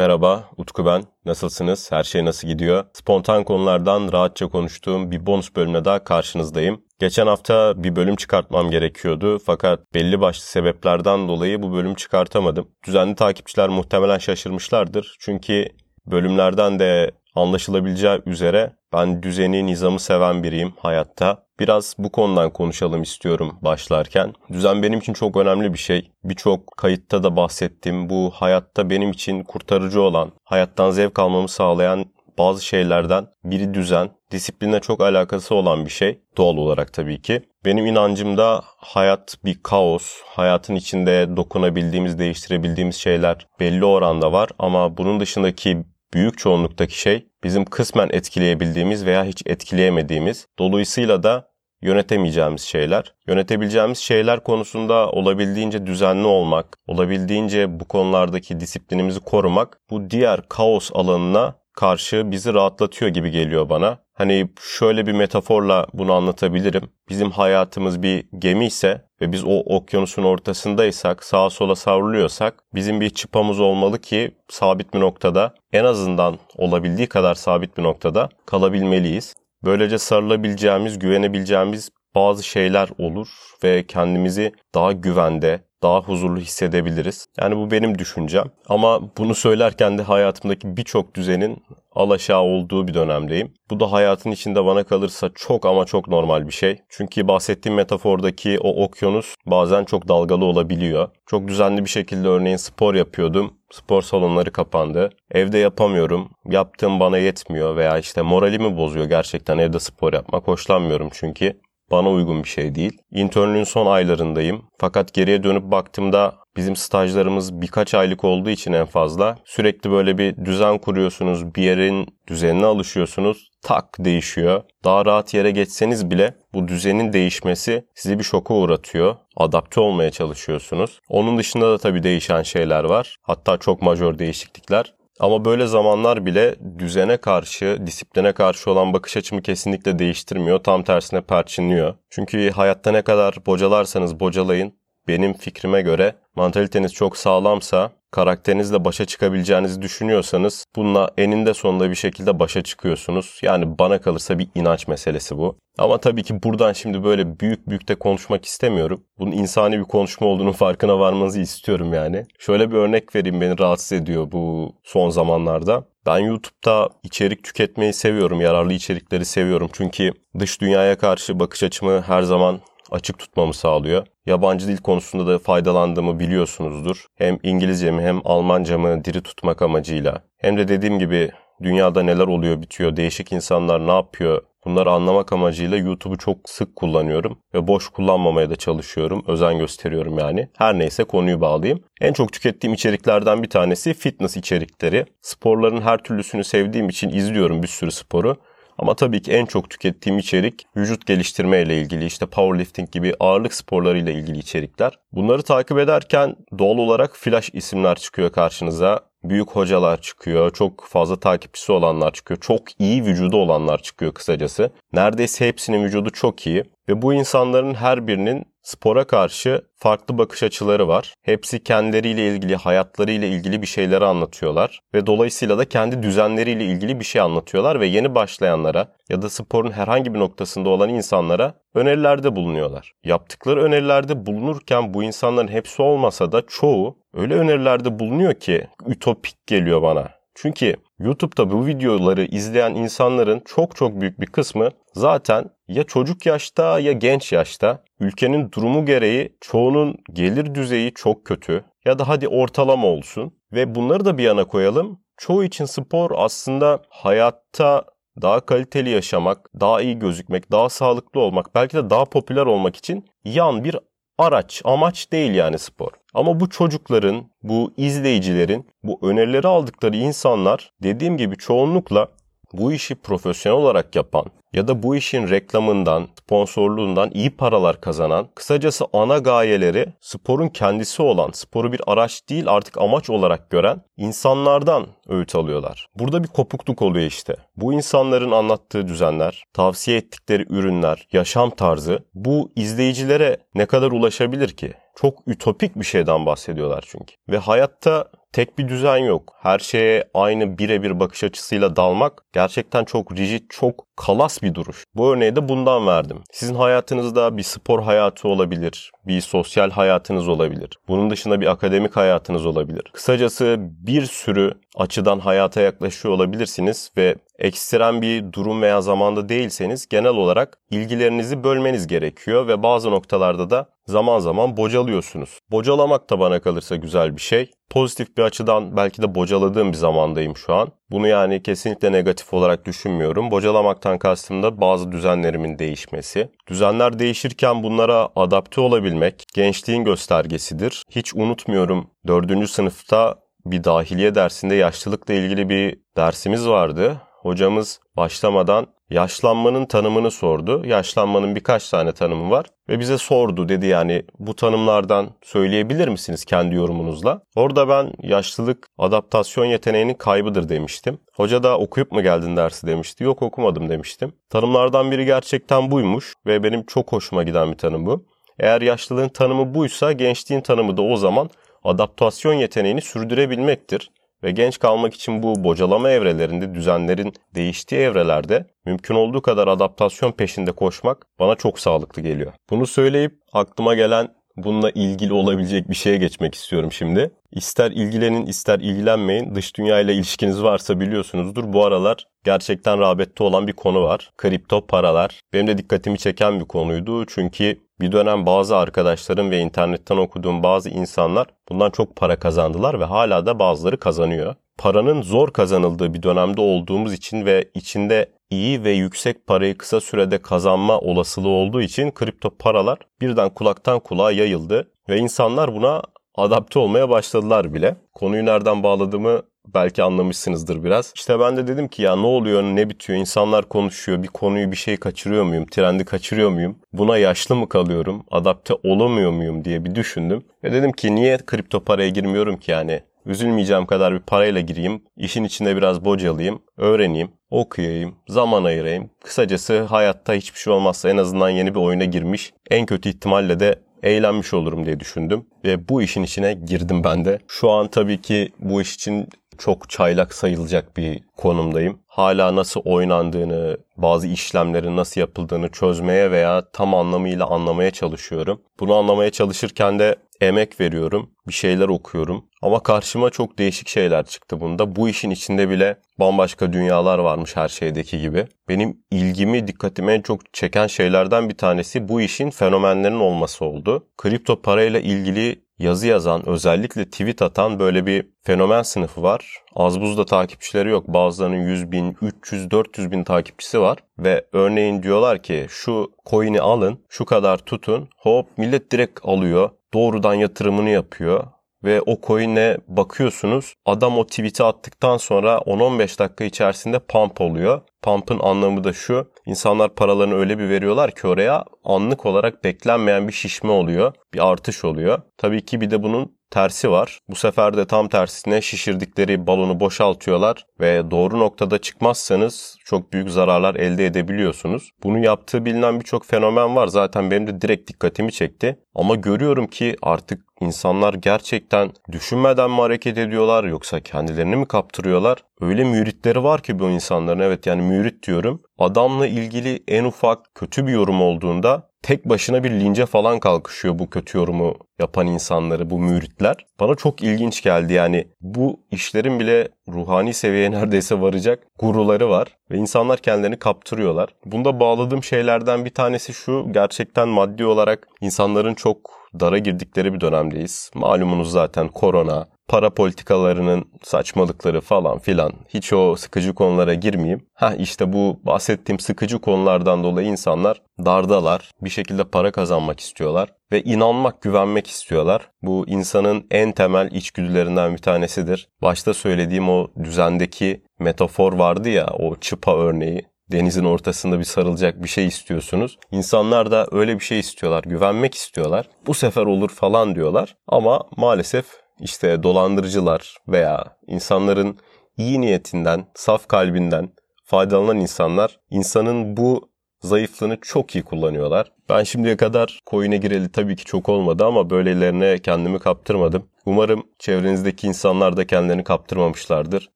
Merhaba, Utku ben. Nasılsınız? Her şey nasıl gidiyor? Spontan konulardan rahatça konuştuğum bir bonus bölümle daha karşınızdayım. Geçen hafta bir bölüm çıkartmam gerekiyordu fakat belli başlı sebeplerden dolayı bu bölüm çıkartamadım. Düzenli takipçiler muhtemelen şaşırmışlardır. Çünkü bölümlerden de anlaşılabileceği üzere ben düzeni, nizamı seven biriyim hayatta. Biraz bu konudan konuşalım istiyorum başlarken. Düzen benim için çok önemli bir şey. Birçok kayıtta da bahsettim. Bu hayatta benim için kurtarıcı olan, hayattan zevk almamı sağlayan bazı şeylerden biri düzen, disipline çok alakası olan bir şey doğal olarak tabii ki. Benim inancımda hayat bir kaos, hayatın içinde dokunabildiğimiz, değiştirebildiğimiz şeyler belli oranda var ama bunun dışındaki büyük çoğunluktaki şey bizim kısmen etkileyebildiğimiz veya hiç etkileyemediğimiz, dolayısıyla da yönetemeyeceğimiz şeyler. Yönetebileceğimiz şeyler konusunda olabildiğince düzenli olmak, olabildiğince bu konulardaki disiplinimizi korumak bu diğer kaos alanına karşı bizi rahatlatıyor gibi geliyor bana. Hani şöyle bir metaforla bunu anlatabilirim. Bizim hayatımız bir gemi ise ve biz o okyanusun ortasındaysak, sağa sola savruluyorsak bizim bir çıpamız olmalı ki sabit bir noktada en azından olabildiği kadar sabit bir noktada kalabilmeliyiz. Böylece sarılabileceğimiz, güvenebileceğimiz bazı şeyler olur ve kendimizi daha güvende, daha huzurlu hissedebiliriz. Yani bu benim düşüncem. Ama bunu söylerken de hayatımdaki birçok düzenin alaşağı olduğu bir dönemdeyim. Bu da hayatın içinde bana kalırsa çok ama çok normal bir şey. Çünkü bahsettiğim metafordaki o okyanus bazen çok dalgalı olabiliyor. Çok düzenli bir şekilde örneğin spor yapıyordum. Spor salonları kapandı. Evde yapamıyorum. Yaptığım bana yetmiyor veya işte moralimi bozuyor gerçekten evde spor yapmak. Hoşlanmıyorum çünkü bana uygun bir şey değil. İnternlüğün son aylarındayım. Fakat geriye dönüp baktığımda bizim stajlarımız birkaç aylık olduğu için en fazla sürekli böyle bir düzen kuruyorsunuz, bir yerin düzenine alışıyorsunuz, tak değişiyor. Daha rahat yere geçseniz bile bu düzenin değişmesi sizi bir şoka uğratıyor. Adapte olmaya çalışıyorsunuz. Onun dışında da tabii değişen şeyler var. Hatta çok majör değişiklikler. Ama böyle zamanlar bile düzene karşı, disipline karşı olan bakış açımı kesinlikle değiştirmiyor. Tam tersine perçinliyor. Çünkü hayatta ne kadar bocalarsanız bocalayın, benim fikrime göre mantaliteniz çok sağlamsa, karakterinizle başa çıkabileceğinizi düşünüyorsanız bununla eninde sonunda bir şekilde başa çıkıyorsunuz. Yani bana kalırsa bir inanç meselesi bu. Ama tabii ki buradan şimdi böyle büyük büyük de konuşmak istemiyorum. Bunun insani bir konuşma olduğunu farkına varmanızı istiyorum yani. Şöyle bir örnek vereyim beni rahatsız ediyor bu son zamanlarda. Ben YouTube'da içerik tüketmeyi seviyorum, yararlı içerikleri seviyorum. Çünkü dış dünyaya karşı bakış açımı her zaman açık tutmamı sağlıyor. Yabancı dil konusunda da faydalandığımı biliyorsunuzdur. Hem İngilizcemi hem Almancamı diri tutmak amacıyla. Hem de dediğim gibi dünyada neler oluyor bitiyor, değişik insanlar ne yapıyor bunları anlamak amacıyla YouTube'u çok sık kullanıyorum ve boş kullanmamaya da çalışıyorum. Özen gösteriyorum yani. Her neyse konuyu bağlayayım. En çok tükettiğim içeriklerden bir tanesi fitness içerikleri. Sporların her türlüsünü sevdiğim için izliyorum bir sürü sporu. Ama tabii ki en çok tükettiğim içerik vücut geliştirme ile ilgili işte powerlifting gibi ağırlık sporları ile ilgili içerikler. Bunları takip ederken doğal olarak flash isimler çıkıyor karşınıza. Büyük hocalar çıkıyor, çok fazla takipçisi olanlar çıkıyor, çok iyi vücudu olanlar çıkıyor kısacası. Neredeyse hepsinin vücudu çok iyi ve bu insanların her birinin spora karşı farklı bakış açıları var. Hepsi kendileriyle ilgili, hayatlarıyla ilgili bir şeyleri anlatıyorlar ve dolayısıyla da kendi düzenleriyle ilgili bir şey anlatıyorlar ve yeni başlayanlara ya da sporun herhangi bir noktasında olan insanlara önerilerde bulunuyorlar. Yaptıkları önerilerde bulunurken bu insanların hepsi olmasa da çoğu öyle önerilerde bulunuyor ki ütopik geliyor bana. Çünkü YouTube'da bu videoları izleyen insanların çok çok büyük bir kısmı zaten ya çocuk yaşta ya genç yaşta ülkenin durumu gereği çoğunun gelir düzeyi çok kötü ya da hadi ortalama olsun ve bunları da bir yana koyalım. Çoğu için spor aslında hayatta daha kaliteli yaşamak, daha iyi gözükmek, daha sağlıklı olmak, belki de daha popüler olmak için yan bir araç, amaç değil yani spor. Ama bu çocukların, bu izleyicilerin, bu önerileri aldıkları insanlar dediğim gibi çoğunlukla bu işi profesyonel olarak yapan ya da bu işin reklamından, sponsorluğundan iyi paralar kazanan, kısacası ana gayeleri sporun kendisi olan, sporu bir araç değil artık amaç olarak gören insanlardan öğüt alıyorlar. Burada bir kopukluk oluyor işte. Bu insanların anlattığı düzenler, tavsiye ettikleri ürünler, yaşam tarzı bu izleyicilere ne kadar ulaşabilir ki? Çok ütopik bir şeyden bahsediyorlar çünkü. Ve hayatta tek bir düzen yok. Her şeye aynı birebir bakış açısıyla dalmak gerçekten çok rigid, çok kalas bir duruş. Bu örneği de bundan verdim. Sizin hayatınızda bir spor hayatı olabilir, bir sosyal hayatınız olabilir. Bunun dışında bir akademik hayatınız olabilir. Kısacası bir sürü açıdan hayata yaklaşıyor olabilirsiniz ve ekstrem bir durum veya zamanda değilseniz genel olarak ilgilerinizi bölmeniz gerekiyor ve bazı noktalarda da zaman zaman bocalıyorsunuz. Bocalamak da bana kalırsa güzel bir şey. Pozitif bir açıdan belki de bocaladığım bir zamandayım şu an. Bunu yani kesinlikle negatif olarak düşünmüyorum. Bocalamaktan kastım da bazı düzenlerimin değişmesi. Düzenler değişirken bunlara adapte olabilmek gençliğin göstergesidir. Hiç unutmuyorum 4. sınıfta bir dahiliye dersinde yaşlılıkla ilgili bir dersimiz vardı. Hocamız başlamadan yaşlanmanın tanımını sordu. Yaşlanmanın birkaç tane tanımı var ve bize sordu dedi yani bu tanımlardan söyleyebilir misiniz kendi yorumunuzla? Orada ben yaşlılık adaptasyon yeteneğinin kaybıdır demiştim. Hoca da okuyup mu geldin dersi demişti. Yok okumadım demiştim. Tanımlardan biri gerçekten buymuş ve benim çok hoşuma giden bir tanım bu. Eğer yaşlılığın tanımı buysa gençliğin tanımı da o zaman adaptasyon yeteneğini sürdürebilmektir. Ve genç kalmak için bu bocalama evrelerinde düzenlerin değiştiği evrelerde mümkün olduğu kadar adaptasyon peşinde koşmak bana çok sağlıklı geliyor. Bunu söyleyip aklıma gelen bununla ilgili olabilecek bir şeye geçmek istiyorum şimdi. İster ilgilenin ister ilgilenmeyin dış dünya ile ilişkiniz varsa biliyorsunuzdur bu aralar gerçekten rağbette olan bir konu var. Kripto paralar. Benim de dikkatimi çeken bir konuydu çünkü bir dönem bazı arkadaşlarım ve internetten okuduğum bazı insanlar bundan çok para kazandılar ve hala da bazıları kazanıyor. Paranın zor kazanıldığı bir dönemde olduğumuz için ve içinde iyi ve yüksek parayı kısa sürede kazanma olasılığı olduğu için kripto paralar birden kulaktan kulağa yayıldı ve insanlar buna adapte olmaya başladılar bile. Konuyu nereden bağladığımı belki anlamışsınızdır biraz. İşte ben de dedim ki ya ne oluyor ne bitiyor insanlar konuşuyor bir konuyu bir şey kaçırıyor muyum trendi kaçırıyor muyum buna yaşlı mı kalıyorum adapte olamıyor muyum diye bir düşündüm. Ve dedim ki niye kripto paraya girmiyorum ki yani üzülmeyeceğim kadar bir parayla gireyim işin içinde biraz bocalayayım öğreneyim okuyayım, zaman ayırayım. Kısacası hayatta hiçbir şey olmazsa en azından yeni bir oyuna girmiş. En kötü ihtimalle de eğlenmiş olurum diye düşündüm. Ve bu işin içine girdim ben de. Şu an tabii ki bu iş için çok çaylak sayılacak bir konumdayım. Hala nasıl oynandığını, bazı işlemlerin nasıl yapıldığını çözmeye veya tam anlamıyla anlamaya çalışıyorum. Bunu anlamaya çalışırken de emek veriyorum, bir şeyler okuyorum. Ama karşıma çok değişik şeyler çıktı bunda. Bu işin içinde bile bambaşka dünyalar varmış her şeydeki gibi. Benim ilgimi, dikkatimi en çok çeken şeylerden bir tanesi bu işin fenomenlerin olması oldu. Kripto parayla ilgili yazı yazan, özellikle tweet atan böyle bir fenomen sınıfı var. Az buzda takipçileri yok. Bazılarının 100 bin, 300, 400 bin takipçisi var. Ve örneğin diyorlar ki şu coin'i alın, şu kadar tutun. Hop millet direkt alıyor. Doğrudan yatırımını yapıyor ve o coin'e bakıyorsunuz. Adam o tweet'i attıktan sonra 10-15 dakika içerisinde pump oluyor. Pump'ın anlamı da şu. İnsanlar paralarını öyle bir veriyorlar ki oraya anlık olarak beklenmeyen bir şişme oluyor. Bir artış oluyor. Tabii ki bir de bunun tersi var. Bu sefer de tam tersine şişirdikleri balonu boşaltıyorlar ve doğru noktada çıkmazsanız çok büyük zararlar elde edebiliyorsunuz. Bunu yaptığı bilinen birçok fenomen var. Zaten benim de direkt dikkatimi çekti. Ama görüyorum ki artık insanlar gerçekten düşünmeden mi hareket ediyorlar yoksa kendilerini mi kaptırıyorlar? Öyle müritleri var ki bu insanların evet yani mürit diyorum. Adamla ilgili en ufak kötü bir yorum olduğunda tek başına bir lince falan kalkışıyor bu kötü yorumu yapan insanları, bu müritler. Bana çok ilginç geldi yani bu işlerin bile ruhani seviyeye neredeyse varacak guruları var ve insanlar kendilerini kaptırıyorlar. Bunda bağladığım şeylerden bir tanesi şu gerçekten maddi olarak insanların çok dara girdikleri bir dönemdeyiz. Malumunuz zaten korona, para politikalarının saçmalıkları falan filan hiç o sıkıcı konulara girmeyeyim. Ha işte bu bahsettiğim sıkıcı konulardan dolayı insanlar dardalar. Bir şekilde para kazanmak istiyorlar ve inanmak, güvenmek istiyorlar. Bu insanın en temel içgüdülerinden bir tanesidir. Başta söylediğim o düzendeki metafor vardı ya o çıpa örneği denizin ortasında bir sarılacak bir şey istiyorsunuz. İnsanlar da öyle bir şey istiyorlar, güvenmek istiyorlar. Bu sefer olur falan diyorlar ama maalesef işte dolandırıcılar veya insanların iyi niyetinden, saf kalbinden faydalanan insanlar insanın bu zayıflığını çok iyi kullanıyorlar. Ben şimdiye kadar coin'e gireli tabii ki çok olmadı ama böylelerine kendimi kaptırmadım. Umarım çevrenizdeki insanlar da kendilerini kaptırmamışlardır.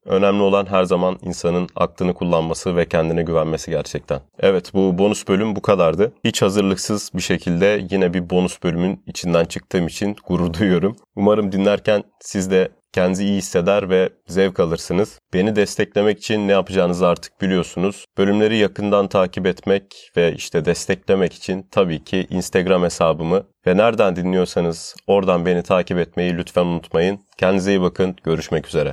Önemli olan her zaman insanın aklını kullanması ve kendine güvenmesi gerçekten. Evet bu bonus bölüm bu kadardı. Hiç hazırlıksız bir şekilde yine bir bonus bölümün içinden çıktığım için gurur duyuyorum. Umarım dinlerken siz de kendinizi iyi hisseder ve zevk alırsınız. Beni desteklemek için ne yapacağınızı artık biliyorsunuz. Bölümleri yakından takip etmek ve işte desteklemek için tabii ki Instagram hesabımı ve nereden dinliyorsanız oradan beni takip etmeyi lütfen unutmayın. Kendinize iyi bakın. Görüşmek üzere.